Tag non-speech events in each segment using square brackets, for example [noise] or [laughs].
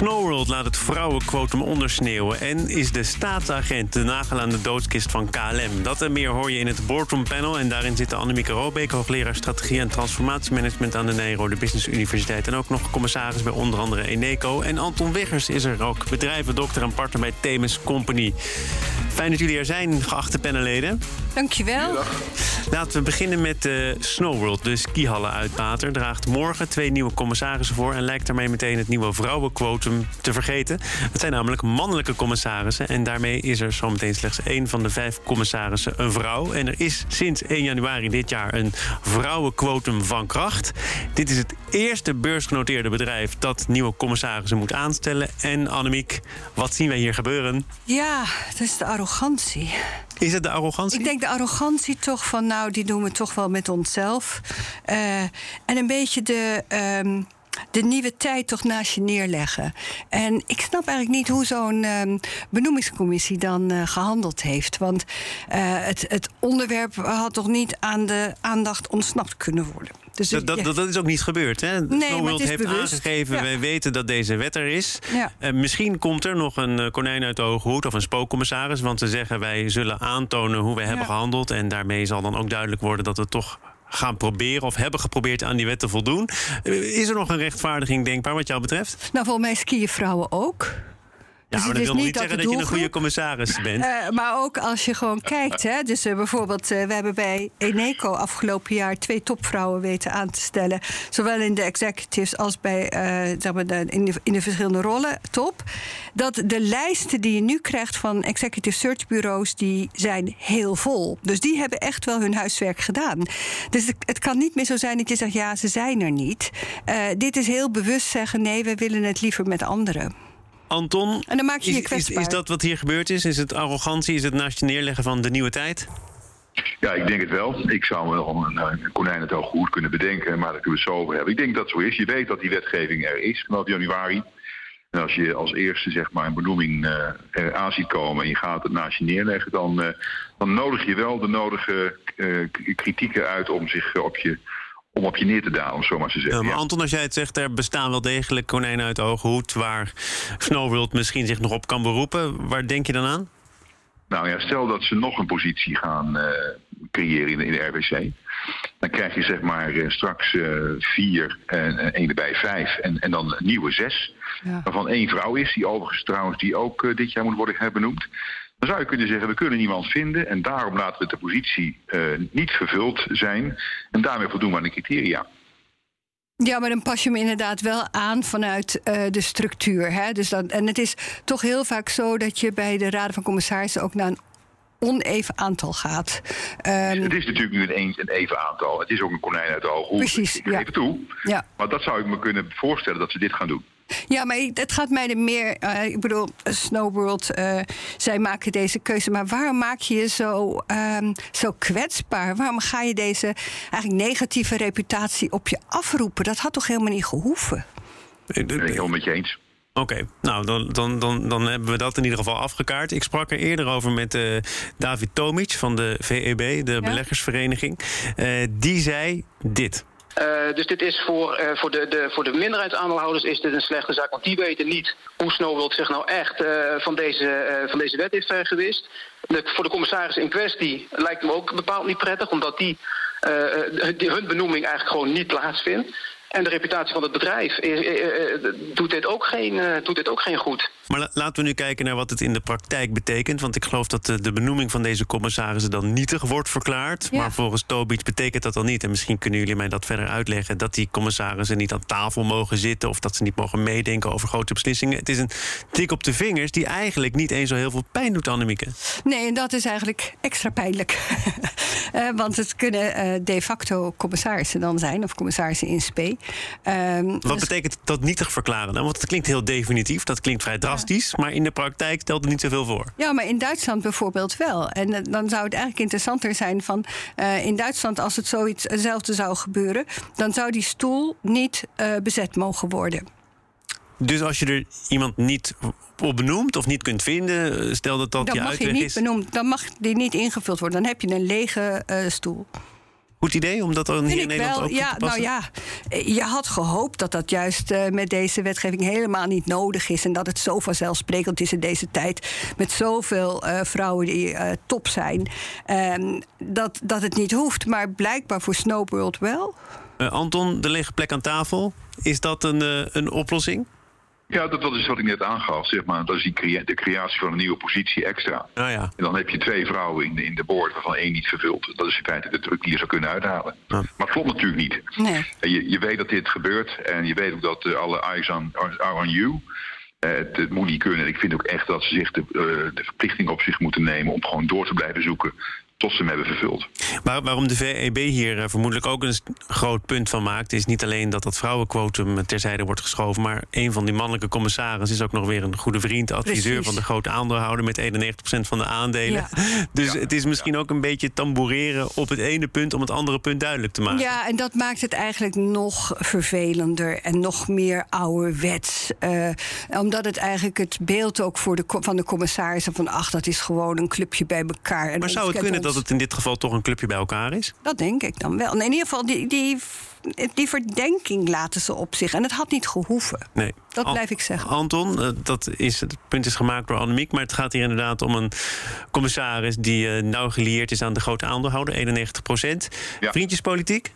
Snowworld laat het vrouwenquotum ondersneeuwen... en is de staatsagent de nagel aan de doodskist van KLM. Dat en meer hoor je in het Boardroom Panel. En daarin zitten Annemieke Robeek, hoogleraar strategie... en transformatiemanagement aan de Nijrode Business Universiteit... en ook nog commissaris bij onder andere Eneco. En Anton Wiggers is er ook, bedrijvendokter en partner bij Themis Company. Fijn dat jullie er zijn, geachte panelleden. Dankjewel. Laten we beginnen met de Snowworld, de skihallen uit Bater. Draagt morgen twee nieuwe commissarissen voor... en lijkt daarmee meteen het nieuwe vrouwenquotum te vergeten. Het zijn namelijk mannelijke commissarissen... en daarmee is er zometeen slechts één van de vijf commissarissen een vrouw. En er is sinds 1 januari dit jaar een vrouwenquotum van kracht. Dit is het eerste beursgenoteerde bedrijf... dat nieuwe commissarissen moet aanstellen. En Annemiek, wat zien wij hier gebeuren? Ja, dat is de arrogantie. Is het de arrogantie? Ik denk de arrogantie toch van, nou, die doen we toch wel met onszelf. Eh, en een beetje de. ehm, de nieuwe tijd toch naast je neerleggen. En ik snap eigenlijk niet hoe zo'n ehm, benoemingscommissie dan eh, gehandeld heeft. Want eh, het, het onderwerp had toch niet aan de aandacht ontsnapt kunnen worden. Dus Dat, dat, dat, dat is ook niet gebeurd. Hè? Snowworld is heeft bewust. aangegeven, Ja. wij weten dat deze wet er is. Ja. Eh, misschien komt er nog een eh, konijn uit de hoge hoed of een spookcommissaris. Want ze zeggen wij zullen aantonen hoe we hebben Ja. gehandeld. En daarmee zal dan ook duidelijk worden dat we toch gaan proberen of hebben geprobeerd aan die wet te voldoen. Eh, is er nog een rechtvaardiging denkbaar wat jou betreft? Nou, volgens mij skiën vrouwen ook. Ja, Dus maar het dat is wil niet dat zeggen dat je een goede commissaris bent. Eh, maar ook als je gewoon kijkt. Hè, dus eh, bijvoorbeeld, eh, we hebben bij Eneco afgelopen jaar twee topvrouwen weten aan te stellen. Zowel in de executives als bij, zeg maar in, de, in de verschillende rollen. Top. Dat de lijsten die je nu krijgt van executive search bureaus, die zijn heel vol. Dus die hebben echt wel hun huiswerk gedaan. Dus het, het kan niet meer zo zijn dat je zegt, ja, ze zijn er niet. Dit is heel bewust zeggen, nee, we willen het liever met anderen. Anton, En dan maak je is, je is, is dat wat hier gebeurd is? Is het arrogantie? Is het naast je neerleggen van de nieuwe tijd? Ja, ik denk het wel. Ik zou wel een, een konijn het al goed kunnen bedenken, maar daar kunnen we het zo over hebben. Ik denk dat het zo is. Je weet dat die wetgeving er is vanaf januari. En als je als eerste zeg maar, een benoeming eh er aan ziet komen en je gaat het naast je neerleggen, dan, eh, dan nodig je wel de nodige eh, kritieken uit om zich eh, op je, om op je neer te dalen, om zo maar te Ja, zeggen. maar Ja. Anton, als jij het zegt, er bestaan wel degelijk konijnen uit de hoge hoed... waar Snowworld misschien zich nog op kan beroepen. Waar denk je dan aan? Nou ja, stel dat ze nog een positie gaan eh, creëren in de, in de RWC. Dan krijg je zeg maar eh, straks eh, vier en één erbij vijf en, en dan een nieuwe zes. Ja. Waarvan één vrouw is, die overigens trouwens die ook dit jaar moet worden herbenoemd. Dan zou je kunnen zeggen, we kunnen niemand vinden en daarom laten we de positie eh, niet vervuld zijn. En daarmee voldoen we aan de criteria. Ja, maar dan pas je hem inderdaad wel aan vanuit eh, de structuur. Hè? Dus dan, en het is toch heel vaak zo dat je bij de Raden van Commissarissen ook naar een oneven aantal gaat. Ehm, Het is natuurlijk nu een eens en even aantal. Het is ook een konijn uit de hoed. Precies, Ik ja. toe. ja. Maar dat zou ik me kunnen voorstellen dat ze dit gaan doen. [laughs] ja, maar ik- het gaat mij er meer. eh, ik bedoel, eh, Snowworld, eh, zij maken deze keuze. Maar waarom maak je je zo, ehm, zo kwetsbaar? Waarom ga je deze eigenlijk negatieve reputatie op je afroepen? Dat had toch helemaal niet gehoeven? Eh, Ben ik helemaal met je eens. Oké, nou dan, dan, dan, dan hebben we dat in ieder geval afgekaart. Ik sprak er eerder over met eh, David Tomic van de VEB, de beleggersvereniging. Eh, die zei dit. Eh, dus dit is voor, eh, voor, de, de, voor de minderheidsaandeelhouders is dit een slechte zaak. Want die weten niet hoe Snowworld zich nou echt eh, van, deze, van deze wet heeft gewist. De, voor de commissaris in kwestie lijkt me ook bepaald niet prettig. Omdat die, hun benoeming eigenlijk gewoon niet plaatsvindt. En de reputatie van het bedrijf doet, dit ook geen, doet dit ook geen goed. Maar la- laten we nu kijken naar wat het in de praktijk betekent. Want ik geloof dat de, de benoeming van deze commissarissen dan nietig wordt verklaard. Ja. Maar volgens Tobic betekent dat dan niet. En misschien kunnen jullie mij dat verder uitleggen. Dat die commissarissen niet aan tafel mogen zitten. Of dat ze niet mogen meedenken over grote beslissingen. Het is een tik op de vingers die eigenlijk niet eens zo heel veel pijn doet, Annemieke. Nee, en dat is eigenlijk extra pijnlijk. [laughs] Eh, want het kunnen eh, de facto commissarissen dan zijn, of commissarissen in spe. Ehm, Wat dus- betekent dat nietig verklaren dan? Want het klinkt heel definitief, dat klinkt vrij drastisch. Maar in de praktijk stelt het niet zoveel voor. Ja, maar in Duitsland bijvoorbeeld wel. En eh, dan zou het eigenlijk interessanter zijn van... eh, in Duitsland, als het zoiets hetzelfde zou gebeuren... dan zou die stoel niet eh, bezet mogen worden. Dus als je er iemand niet op benoemt of niet kunt vinden, stel dat dat Dan je mag je uitweg niet is. benoemd, dan mag die niet ingevuld worden. Dan heb je een lege stoel. Goed idee om dat dan hier in Nederland wel. ook Ja, te passen? nou ja, eh, je had gehoopt dat dat juist eh, met deze wetgeving helemaal niet nodig is. En dat het zo vanzelfsprekend is in deze tijd. Met zoveel eh, vrouwen die top zijn. ehm, dat, dat het niet hoeft. Maar blijkbaar voor Snowworld wel. Anton, de lege plek aan tafel, is dat een, een oplossing? Ja, dat, dat is wat ik net aangaf. Zeg maar. Dat is die crea- de creatie van een nieuwe positie extra. Nou ja. En dan heb je twee vrouwen in de, in de boord waarvan één niet vervult. Dat is in feite de druk die je zou kunnen uithalen. Maar het klopt natuurlijk niet. Nee. En je, je weet dat dit gebeurt en je weet ook dat eh, alle eyes on, are on you. Eh, het, het moet niet kunnen. Ik vind ook echt dat ze zich de, eh, de verplichting op zich moeten nemen om gewoon door te blijven zoeken tot ze hem hebben vervuld. Waar- waarom de VEB hier eh, vermoedelijk ook een groot punt van maakt, is niet alleen dat dat vrouwenquotum terzijde wordt geschoven, maar een van die mannelijke commissarissen is ook nog weer een goede vriend, adviseur Precies. van de grote aandeelhouder met 91% van de aandelen. Ja. [laughs] Dus het is misschien ook een beetje tamboureren op het ene punt om het andere punt duidelijk te maken. Ja, en dat maakt het eigenlijk nog vervelender en nog meer ouderwets. Eh, omdat het eigenlijk het beeld ook voor de, van de commissarissen van... ach, dat is gewoon een clubje bij elkaar. En Maar zou het kunnen ons. Dat het in dit geval toch een clubje bij elkaar is? Dat denk ik dan wel. In ieder geval, die, die, die verdenking laten ze op zich. En het had niet gehoeven. Nee. Dat An- blijf ik zeggen. Anton, eh, dat is, het punt is gemaakt door Annemiek, maar het gaat hier inderdaad om een commissaris die eh, nauw gelieerd is aan de grote aandeelhouder, 91 Ja. Vriendjespolitiek?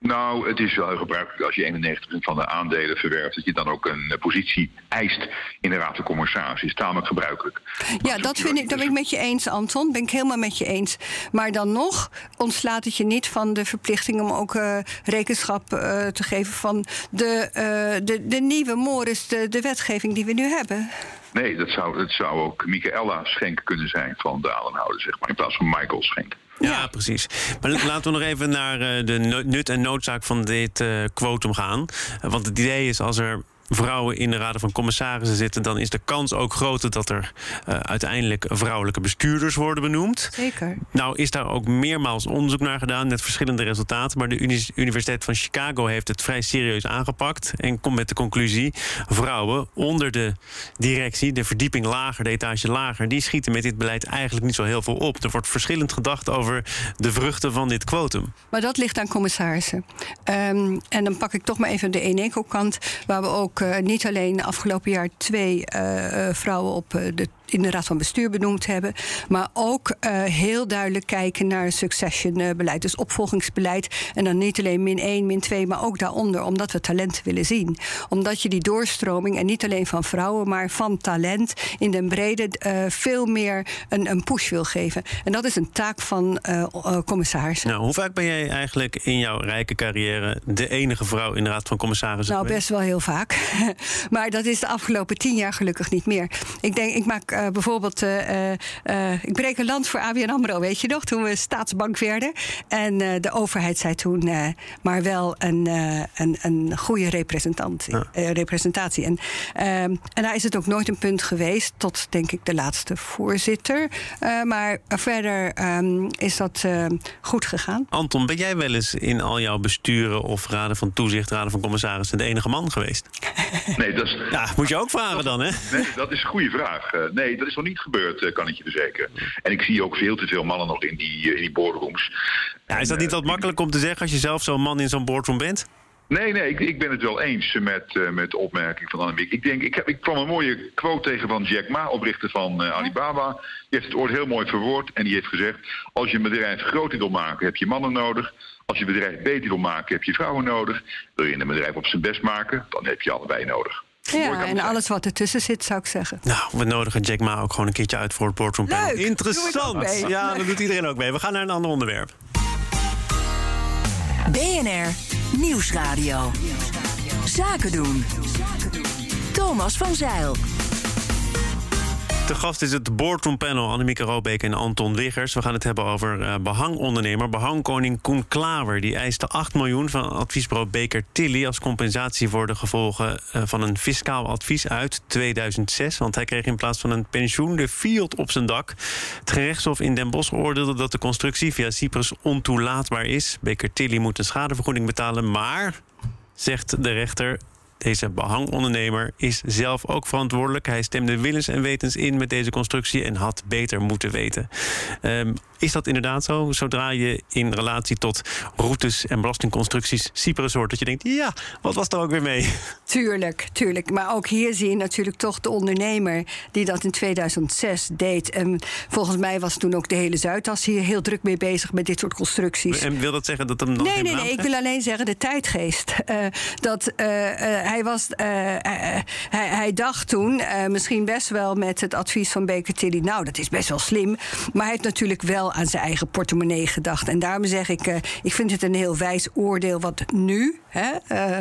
Nou, het is wel heel gebruikelijk als je 91% van de aandelen verwerft, dat je dan ook een eh, positie eist in de Raad van Commissaris. is tamelijk gebruikelijk. Ja, dat vind ik, dat ben ik met je eens, Anton. Ben ik helemaal met je eens. Maar dan nog ontslaat het je niet van de verplichting om ook eh, rekenschap eh, te geven van de, de, de nieuwe Morris, de, de wetgeving die we nu hebben. Nee, dat zou, het zou ook Michaela Schenk kunnen zijn van de zeg maar, in plaats van Michael Schenk. Ja, precies. Maar laten we nog even naar eh, de nut en noodzaak van dit eh quotum gaan. Want het idee is als er vrouwen in de raden van commissarissen zitten, dan is de kans ook groter dat er eh, uiteindelijk vrouwelijke bestuurders worden benoemd. Zeker. Nou is daar ook meermaals onderzoek naar gedaan met verschillende resultaten. Maar de Uni- Universiteit van Chicago heeft het vrij serieus aangepakt. En komt met de conclusie: vrouwen onder de directie, de verdieping lager, de etage lager, die schieten met dit beleid eigenlijk niet zo heel veel op. Er wordt verschillend gedacht over de vruchten van dit quotum. Maar dat ligt aan commissarissen. Ehm, en dan pak ik toch maar even de Eneco-kant, waar we ook eh, niet alleen afgelopen jaar twee eh, eh, vrouwen op de in de Raad van Bestuur benoemd hebben. Maar ook eh, heel duidelijk kijken naar succession-beleid. Dus opvolgingsbeleid. En dan niet alleen min 1, min 2, maar ook daaronder. Omdat we talent willen zien. Omdat je die doorstroming, en niet alleen van vrouwen, maar van talent in den brede eh, veel meer een, een push wil geven. En dat is een taak van eh eh, commissarissen. Nou, hoe vaak ben jij eigenlijk in jouw rijke carrière de enige vrouw in de Raad van Commissarissen? Nou, best wel heel vaak. [laughs] maar dat is de afgelopen tien jaar gelukkig niet meer. Ik denk, ik maak eh, bijvoorbeeld. eh, eh, ik breek een land voor ABN Amro, weet je nog? Toen we staatsbank werden. En eh, de overheid zei toen. eh, maar wel een, eh, een, een goede representatie. eh, representatie. En, ehm, en daar is het ook nooit een punt geweest. Tot denk ik de laatste voorzitter. Eh, maar verder ehm, is dat eh, goed gegaan. Anton, ben jij wel eens in al jouw besturen of raden van toezicht, raden van commissarissen de enige man geweest? Nee, dat is, Ja, moet je ook vragen dan, hè? nee, dat is een goede vraag. Eh, nee, dat is nog niet gebeurd, eh, kan ik je verzekeren. En ik zie ook veel te veel mannen nog in die, eh, in die boardrooms. Ja, is dat niet wat makkelijk om te zeggen als je zelf zo'n man in zo'n boardroom bent? Nee, nee, ik, ik ben het wel eens met, eh, met de opmerking van Annemiek. Ik denk, ik, heb, ik kwam een mooie quote tegen van Jack Ma, oprichter van eh, Alibaba. Die heeft het ooit heel mooi verwoord en die heeft gezegd... als je een bedrijf groter wil maken, heb je mannen nodig. Als je een bedrijf beter wil maken, heb je vrouwen nodig. Wil je een bedrijf op zijn best maken, dan heb je allebei nodig. Ja, en alles wat ertussen zit, zou ik zeggen. Nou, we nodigen Jack Ma ook gewoon een keertje uit voor het boardroom panel. Leuk, doe ik Interessant. ook mee. Ja, dat doet iedereen ook mee. We gaan naar een ander onderwerp. BNR Nieuwsradio. Zaken doen. Thomas van Zeil. De gast is het boardroom panel Annemieke Robeek en Anton Wiggers. We gaan het hebben over eh, behangondernemer, behangkoning Koen Klaver. Die eiste 8 miljoen van adviesbureau Baker Tilly als compensatie voor de gevolgen eh, van een fiscaal advies uit 2006. Want hij kreeg in plaats van een pensioen de Fiat op zijn dak. Het gerechtshof in Den Bosch oordeelde dat de constructie via Cyprus ontoelaatbaar is. Baker Tilly moet een schadevergoeding betalen, maar zegt de rechter. Deze behangondernemer is zelf ook verantwoordelijk. Hij stemde willens en wetens in met deze constructie en had beter moeten weten. Um, is dat inderdaad zo? Zodra je in relatie tot routes en belastingconstructies Cyprus hoort, dat je denkt: ja, wat was er ook weer mee? Tuurlijk, tuurlijk. Maar ook hier zie je natuurlijk toch de ondernemer die dat in 2006 deed. En volgens mij was toen ook de hele Zuidas hier heel druk mee bezig met dit soort constructies. En wil dat zeggen dat hem nog Nee, nee, nee. Ik wil alleen zeggen de tijdgeest. Uh, dat uh, uh, hij was. Hij, hij, dacht toen misschien best wel met het advies van Baker Tilly. Nou, dat is best wel slim. Maar hij heeft natuurlijk wel aan zijn eigen portemonnee gedacht. En daarom zeg ik, uh, ik vind het een heel wijs oordeel wat nu hè, uh,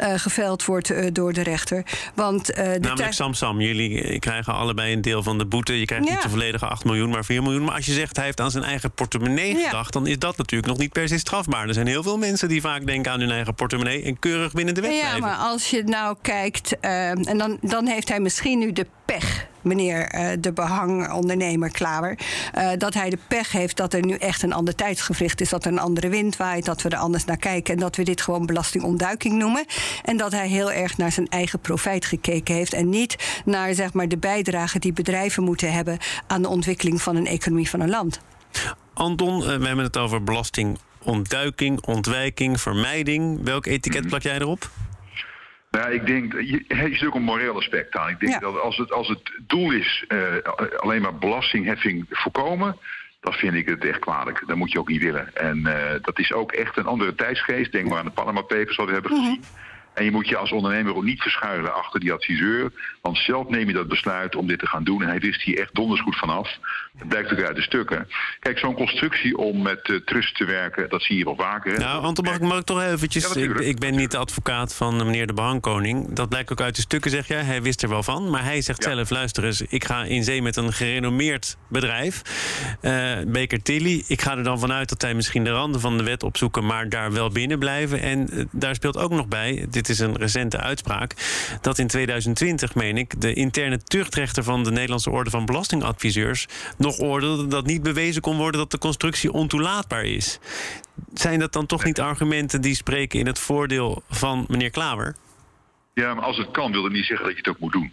uh, geveld wordt door de rechter. Want, Namelijk Sam Sam, jullie krijgen allebei een deel van de boete. Je krijgt ja. niet de volledige 8 miljoen, maar 4 miljoen. Maar als je zegt hij heeft aan zijn eigen portemonnee ja. gedacht... dan is dat natuurlijk nog niet per se strafbaar. Er zijn heel veel mensen die vaak denken aan hun eigen portemonnee... en keurig binnen de wet ja, blijven. Ja, maar als je nou kijkt... en dan, dan heeft hij misschien nu de pech meneer uh, de behangondernemer Klaver. Uh, dat hij de pech heeft dat er nu echt een ander tijdsgevricht is. Dat er een andere wind waait. Dat we er anders naar kijken. En dat we dit gewoon belastingontduiking noemen. En dat hij heel erg naar zijn eigen profijt gekeken heeft. En niet naar zeg maar, de bijdrage die bedrijven moeten hebben aan de ontwikkeling van een economie van een land. Anton, uh, we hebben het over belastingontduiking, ontwijking, vermijding. Welk etiket plak jij erop? Nou, ik denk, je, er zit ook een moreel aspect aan. Ik denk ja. dat als het, als het doel is uh, alleen maar belastingheffing voorkomen, dan vind ik het echt kwalijk. Dat moet je ook niet willen. En uh, dat is ook echt een andere tijdsgeest. Denk maar aan de Panama Papers wat we hebben gezien. Mm -hmm. En je moet je als ondernemer ook niet verschuilen achter die adviseur. Want zelf neem je dat besluit om dit te gaan doen. En hij wist hier echt donders goed vanaf. Dat blijkt ook uit de stukken. Kijk, zo'n constructie om met uh, trust te werken, dat zie je wel vaker. Nou, Anton, mag ik, mag ik toch eventjes... Ja, ik, ik, ben niet de advocaat van meneer de Behangkoning. Dat blijkt ook uit de stukken, zeg jij. Hij wist er wel van. Maar hij zegt ja. zelf, luister eens, ik ga in zee met een gerenommeerd bedrijf. Uh, Baker Tilly. Ik ga er dan vanuit dat hij misschien de randen van de wet opzoeken... maar daar wel binnen blijven. En uh, daar speelt ook nog bij... Dit is een recente uitspraak. Dat in 2020, meen ik, de interne tuchtrechter van de Nederlandse Orde van Belastingadviseurs nog oordeelde dat niet bewezen kon worden dat de constructie ontoelaatbaar is. Zijn dat dan toch niet argumenten die spreken in het voordeel van meneer Klaver? Ja, maar als het kan, wil dat niet zeggen dat je het ook moet doen.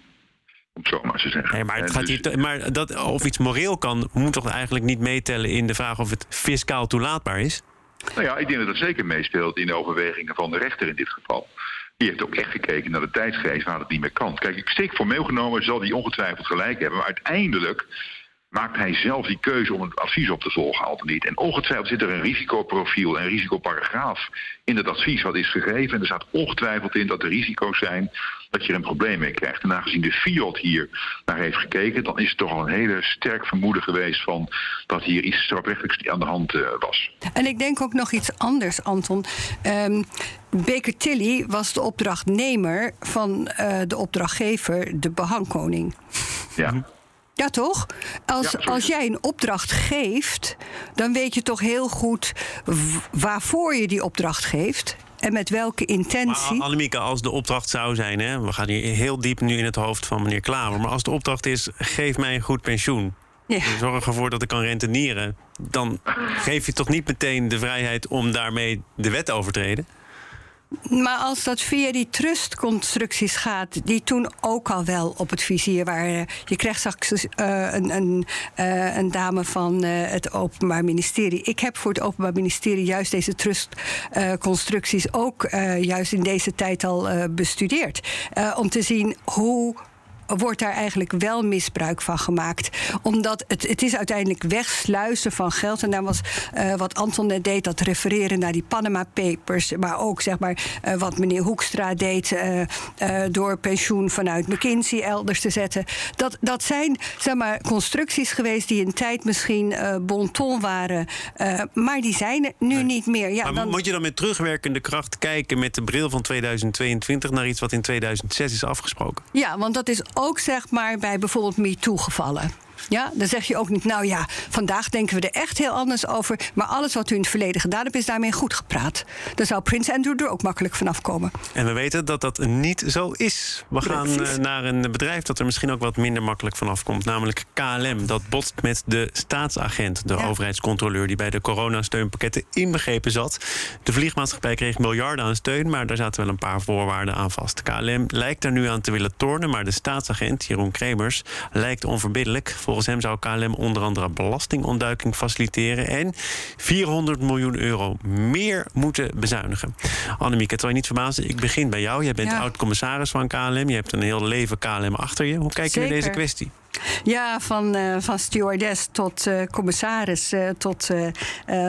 Om het zo maar te zeggen. Nee, maar, het gaat dus- maar dat, of iets moreel kan, moet toch eigenlijk niet meetellen in de vraag of het fiscaal toelaatbaar is? Nou ja, ik denk dat dat zeker meespeelt in de overwegingen van de rechter in dit geval. Die heeft ook echt gekeken naar de tijdsgeest waar het niet meer kan. Kijk, ik steek formeel genomen zal die ongetwijfeld gelijk hebben. Maar uiteindelijk maakt hij zelf die keuze om het advies op te volgen, altijd niet. En ongetwijfeld zit er een risicoprofiel en risicoparagraaf in het advies wat is gegeven. En er staat ongetwijfeld in dat er risico's zijn dat je er een probleem mee krijgt. En aangezien de Fiat hier naar heeft gekeken, dan is het toch al een hele sterk vermoeden geweest van dat hier iets strafrechtelijks aan de hand uh, was. En ik denk ook nog iets anders, Anton. Um, Baker Tilly was de opdrachtnemer van uh, de opdrachtgever, de behangkoning. Ja. Ja, toch? Als, Ja, als jij een opdracht geeft, dan weet je toch heel goed waarvoor je die opdracht geeft en met welke intentie. Maar Annemieke, als de opdracht zou zijn, hè, we gaan hier heel diep nu in het hoofd van meneer Klaver, maar als de opdracht is: geef mij een goed pensioen. Ja. Zorg ervoor dat ik kan rentenieren. Dan geef je toch niet meteen de vrijheid om daarmee de wet te overtreden? Maar als dat via die trustconstructies gaat, die toen ook al wel op het vizier waren. Je krijgt straks eh, een, een, eh, een dame van eh, het Openbaar Ministerie. Ik heb voor het Openbaar Ministerie juist deze trustconstructies ook juist in deze tijd al bestudeerd. Om te zien hoe wordt daar eigenlijk wel misbruik van gemaakt. Omdat het, het is uiteindelijk wegsluizen van geld. En daar was eh, wat Anton net deed, dat refereren naar die Panama Papers. Maar ook zeg maar, eh, wat meneer Hoekstra deed eh, door pensioen vanuit McKinsey elders te zetten. Dat, dat zijn zeg maar, constructies geweest die in tijd misschien eh bon ton waren. maar die zijn er nu niet meer. Ja, maar dan, moet je dan met terugwerkende kracht kijken met de bril van 2022 naar iets wat in 2006 is afgesproken? ja, want dat is ook zeg maar, bij bijvoorbeeld MeToo gevallen. Ja, dan zeg je ook niet, nou ja, vandaag denken we er echt heel anders over. Maar alles wat u in het verleden gedaan hebt, is daarmee goed gepraat. Dan zou Prins Andrew er ook makkelijk vanaf komen. En we weten dat dat niet zo is. We gaan uh, naar een bedrijf dat er misschien ook wat minder makkelijk vanaf komt. Namelijk KLM. Dat botst met de staatsagent, de ja. overheidscontroleur... die bij de coronasteunpakketten inbegrepen zat. De vliegmaatschappij kreeg miljarden aan steun... maar daar zaten wel een paar voorwaarden aan vast. KLM lijkt er nu aan te willen tornen... maar de staatsagent, Jeroen Kremers, lijkt onverbiddelijk. Volgens hem zou KLM onder andere belastingontduiking faciliteren... en 400 miljoen euro meer moeten bezuinigen. Annemiek, het zal je niet verbazen, ik begin bij jou. Jij bent ja. oud-commissaris van KLM. Je hebt een heel leven KLM achter je. Hoe kijk je naar deze kwestie? Ja, van, uh, van stewardess tot uh, commissaris, uh, tot,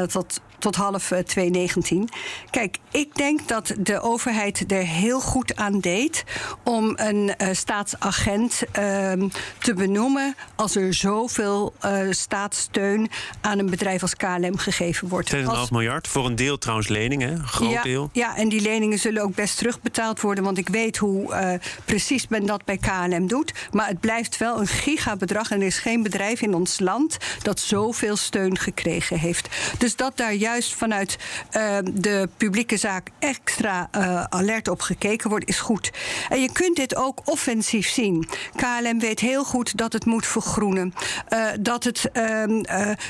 tot tot half 2019. Kijk, ik denk dat de overheid er heel goed aan deed om een uh, staatsagent uh, te benoemen als er zoveel uh, staatssteun aan een bedrijf als KLM gegeven wordt. 2,5 miljard voor een deel trouwens leningen, een groot ja, deel. Ja, en die leningen zullen ook best terugbetaald worden, want ik weet hoe uh, precies men dat bij KLM doet. Maar het blijft wel een gigabedrag en er is geen bedrijf in ons land dat zoveel steun gekregen heeft. Dus dat daar juist vanuit uh, de publieke zaak extra uh, alert op gekeken wordt, is goed. En je kunt dit ook offensief zien. KLM weet heel goed dat het moet vergroenen. Uh, dat het,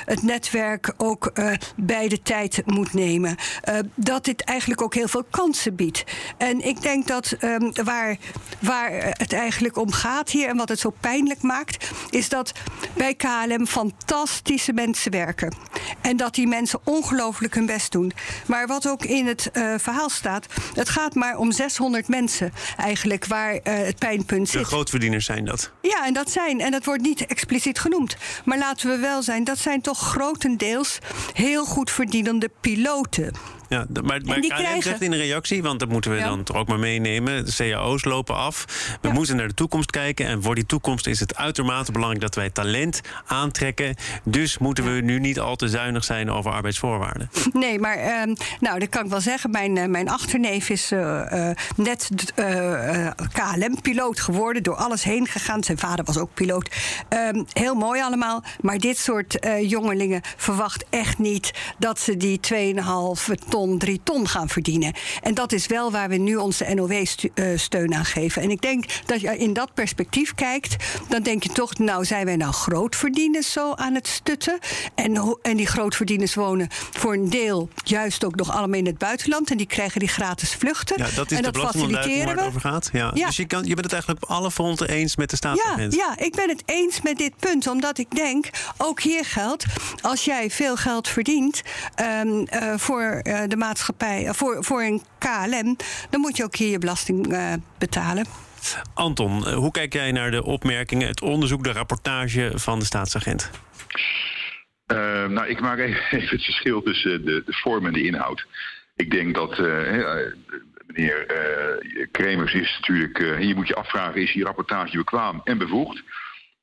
het netwerk ook bij de tijd moet nemen. dat dit eigenlijk ook heel veel kansen biedt. En ik denk dat um, waar, waar het eigenlijk om gaat hier en wat het zo pijnlijk maakt, is dat bij KLM fantastische mensen werken. En dat die mensen ongelooflijk hun best doen. Maar wat ook in het uh, verhaal staat, het gaat maar om 600 mensen eigenlijk waar uh, het pijnpunt zit. De grootverdieners zijn dat. Ja, en dat zijn, en dat wordt niet expliciet genoemd. Maar laten we wel zijn, dat zijn toch grotendeels heel goed verdienende piloten. Ja, maar, maar KLM krijgen... zegt in een reactie, want dat moeten we ja. dan toch ook maar meenemen. De cao's lopen af. We ja. moeten naar de toekomst kijken. En voor die toekomst is het uitermate belangrijk dat wij talent aantrekken. Dus moeten we nu niet al te zuinig zijn over arbeidsvoorwaarden. Nee, maar uh, nou, dat kan ik wel zeggen. Mijn, uh, mijn achterneef is uh, net KLM-piloot geworden. Door alles heen gegaan. Zijn vader was ook piloot. Ehm, heel mooi allemaal. Maar dit soort jongelingen verwacht echt niet dat ze die 2,5 ton, 3 ton gaan verdienen. En dat is wel waar we nu onze NOW-steun aan geven. En ik denk dat je in dat perspectief kijkt, dan denk je toch, nou zijn wij nou grootverdieners zo aan het stutten. En, en die grootverdieners wonen voor een deel juist ook nog allemaal in het buitenland. En die krijgen die gratis vluchten. Ja, dat is en de dat faciliteren waar het over gaat. Ja. ja. Dus je, kan, je bent het eigenlijk op alle fronten eens met de staatsagent. Ja, ja, ik ben het eens met dit punt. Omdat ik denk, ook hier geldt, als jij veel geld verdient um, uh, voor uh, de maatschappij, voor, voor een KLM, dan moet je ook hier je belasting uh, betalen. Anton, hoe kijk jij naar de opmerkingen, het onderzoek, de rapportage van de staatsagent? Uh, nou, ik maak even, [laughs] even het verschil tussen de, de, vorm en de inhoud. Ik denk dat uh, meneer uh, Kremers is natuurlijk. je moet je afvragen: is die rapportage bekwaam en bevoegd?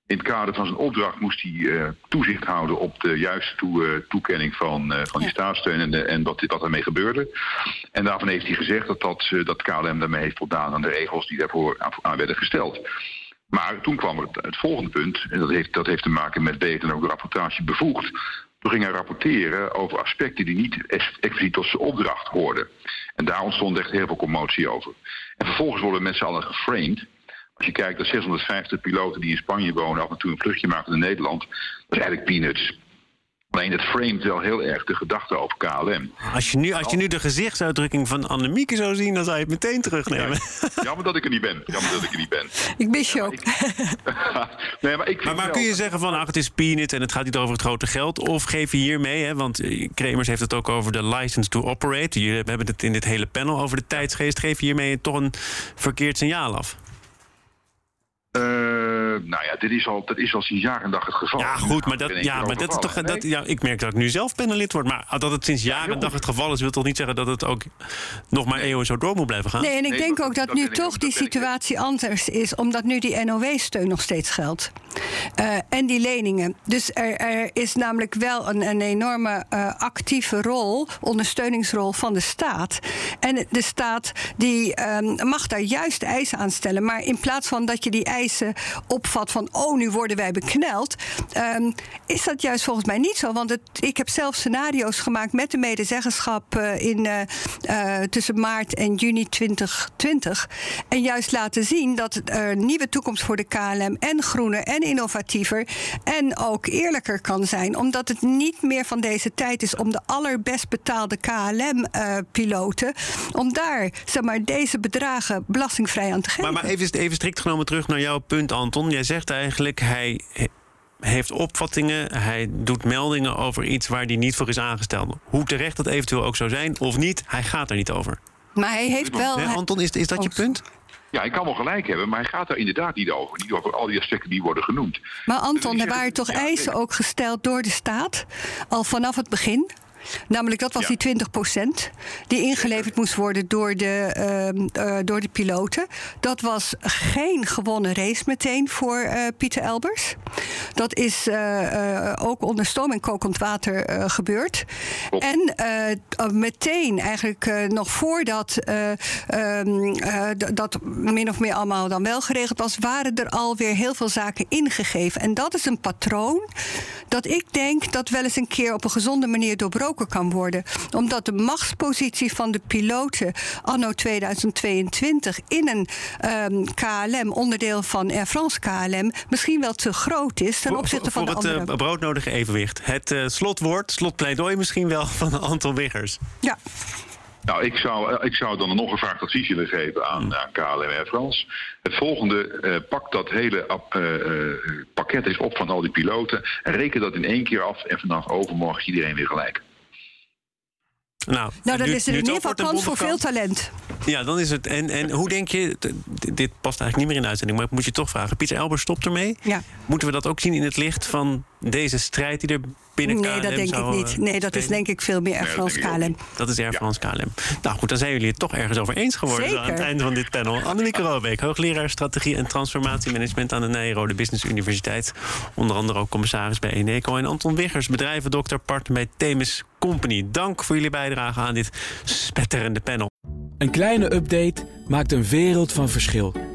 In het kader van zijn opdracht moest hij uh, toezicht houden op de juiste toe, uh, toekenning van, uh, van die staatssteun en, de, en wat, wat ermee gebeurde. En daarvan heeft hij gezegd dat, dat, dat KLM daarmee heeft voldaan aan de regels die daarvoor aan, aan werden gesteld. Maar toen kwam het, het volgende punt, en dat heeft, dat heeft te maken met weten en ook de rapportage bevoegd. Toen ging hij rapporteren over aspecten die niet expliciet tot zijn opdracht hoorden. En daar ontstond echt heel veel commotie over. En vervolgens worden z'n allen geframed. Als je kijkt naar 650 piloten die in Spanje wonen, af en toe een vluchtje maken naar Nederland, dat is eigenlijk peanuts. Alleen het framet wel heel erg de gedachte over KLM. Als je nu, als je nu de gezichtsuitdrukking van Annemieke zou zien, dan zou je het meteen terugnemen. Ja, jammer dat ik er niet ben. Jammer dat ik er niet ben. [laughs] Ik mis je ook. [laughs] nee, maar ik maar, maar kun je zeggen van ach, het is peanut en het gaat niet over het grote geld? Of geef je hiermee, hè, want Kremers heeft het ook over de license to operate. We hebben het in dit hele panel over de tijdsgeest. Geef je hiermee toch een verkeerd signaal af? Uh, nou ja, dit is, al, dat is al sinds jaar en dag het geval. Ja, goed, maar dat, ja, maar dat is toch. Dat, ja, ik merk dat ik nu zelf panelid word. Maar dat het sinds jaar en dag het geval is, wil toch niet zeggen dat het ook nog maar eeuwen zo door moet blijven gaan? Nee, en ik nee, denk ook dat, dat nu toch die situatie anders is, omdat nu die NOW-steun nog steeds geldt. Uh, en die leningen. Dus er, er is namelijk wel een, een enorme uh, actieve rol, ondersteuningsrol van de staat. En de staat die um, mag daar juist eisen aan stellen. Maar in plaats van dat je die eisen op opvat van, oh, nu worden wij bekneld, ehm, is dat juist volgens mij niet zo. Want het, ik heb zelf scenario's gemaakt met de medezeggenschap uh, in, uh, tussen maart en juni 2020. En juist laten zien dat er een nieuwe toekomst voor de KLM en groener en innovatiever en ook eerlijker kan zijn. Omdat het niet meer van deze tijd is om de allerbest betaalde KLM-piloten, om daar zeg maar, deze bedragen belastingvrij aan te geven. Maar, maar even, even strikt genomen terug naar jouw punt, Anton. Jij zegt eigenlijk, hij heeft opvattingen, hij doet meldingen over iets waar hij niet voor is aangesteld. Hoe terecht dat eventueel ook zou zijn of niet, hij gaat er niet over. Maar hij heeft wel. Nee, Anton, is, is dat je oh. punt? Ja, ik kan wel gelijk hebben, maar hij gaat er inderdaad niet over. Niet over al die aspecten die worden genoemd. Maar Anton, er waren toch eisen ook gesteld door de staat, al vanaf het begin? Namelijk, dat was die 20% die ingeleverd moest worden door de, uh, door de piloten. Dat was geen gewonnen race meteen voor uh, Pieter Elbers. Dat is uh, ook onder stoom en kokend water gebeurd. En meteen, eigenlijk nog voordat ehm, dat min of meer allemaal dan wel geregeld was, waren er alweer heel veel zaken ingegeven. En dat is een patroon dat ik denk dat wel eens een keer op een gezonde manier doorbroken kan worden. Omdat de machtspositie van de piloten anno 2022 in een um, ehm, KLM, onderdeel van Air France KLM, misschien wel te groot is ten opzichte van voor de het uh, broodnodige evenwicht. Het uh, slotwoord, slotpleidooi misschien wel [laughs] van Anton Wiggers. Ja. Nou, ik zou, eh, ik zou dan nog een vaak advies willen geven aan, aan KLM Air France. Het volgende, uh, pak dat hele uh, pakket eens op van al die piloten... en reken dat in één keer af en vanaf overmorgen iedereen weer gelijk. Nou, nou dan is er in ieder geval kans voor veel talent. Ja, dan is het. En, en hoe denk je, dit past eigenlijk niet meer in de uitzending, maar ik moet je toch vragen. Pieter Elber stopt ermee. Ja. Moeten we dat ook zien in het licht van deze strijd die er binnen nee, dat denk ik niet. Eh, nee, dat is denk ik veel meer Air France KLM. Dat is Air France KLM. Nou goed, dan zijn jullie het toch ergens over eens geworden aan het einde van dit panel. Annemieke Robeek, hoogleraar strategie en transformatiemanagement aan de Nijrode Business Universiteit. Onder andere ook commissaris bij Eneco. En Anton Wiggers, bedrijvendokter, partner bij Themis Company. Dank voor jullie bijdrage aan dit spetterende panel. Een kleine update maakt een wereld van verschil.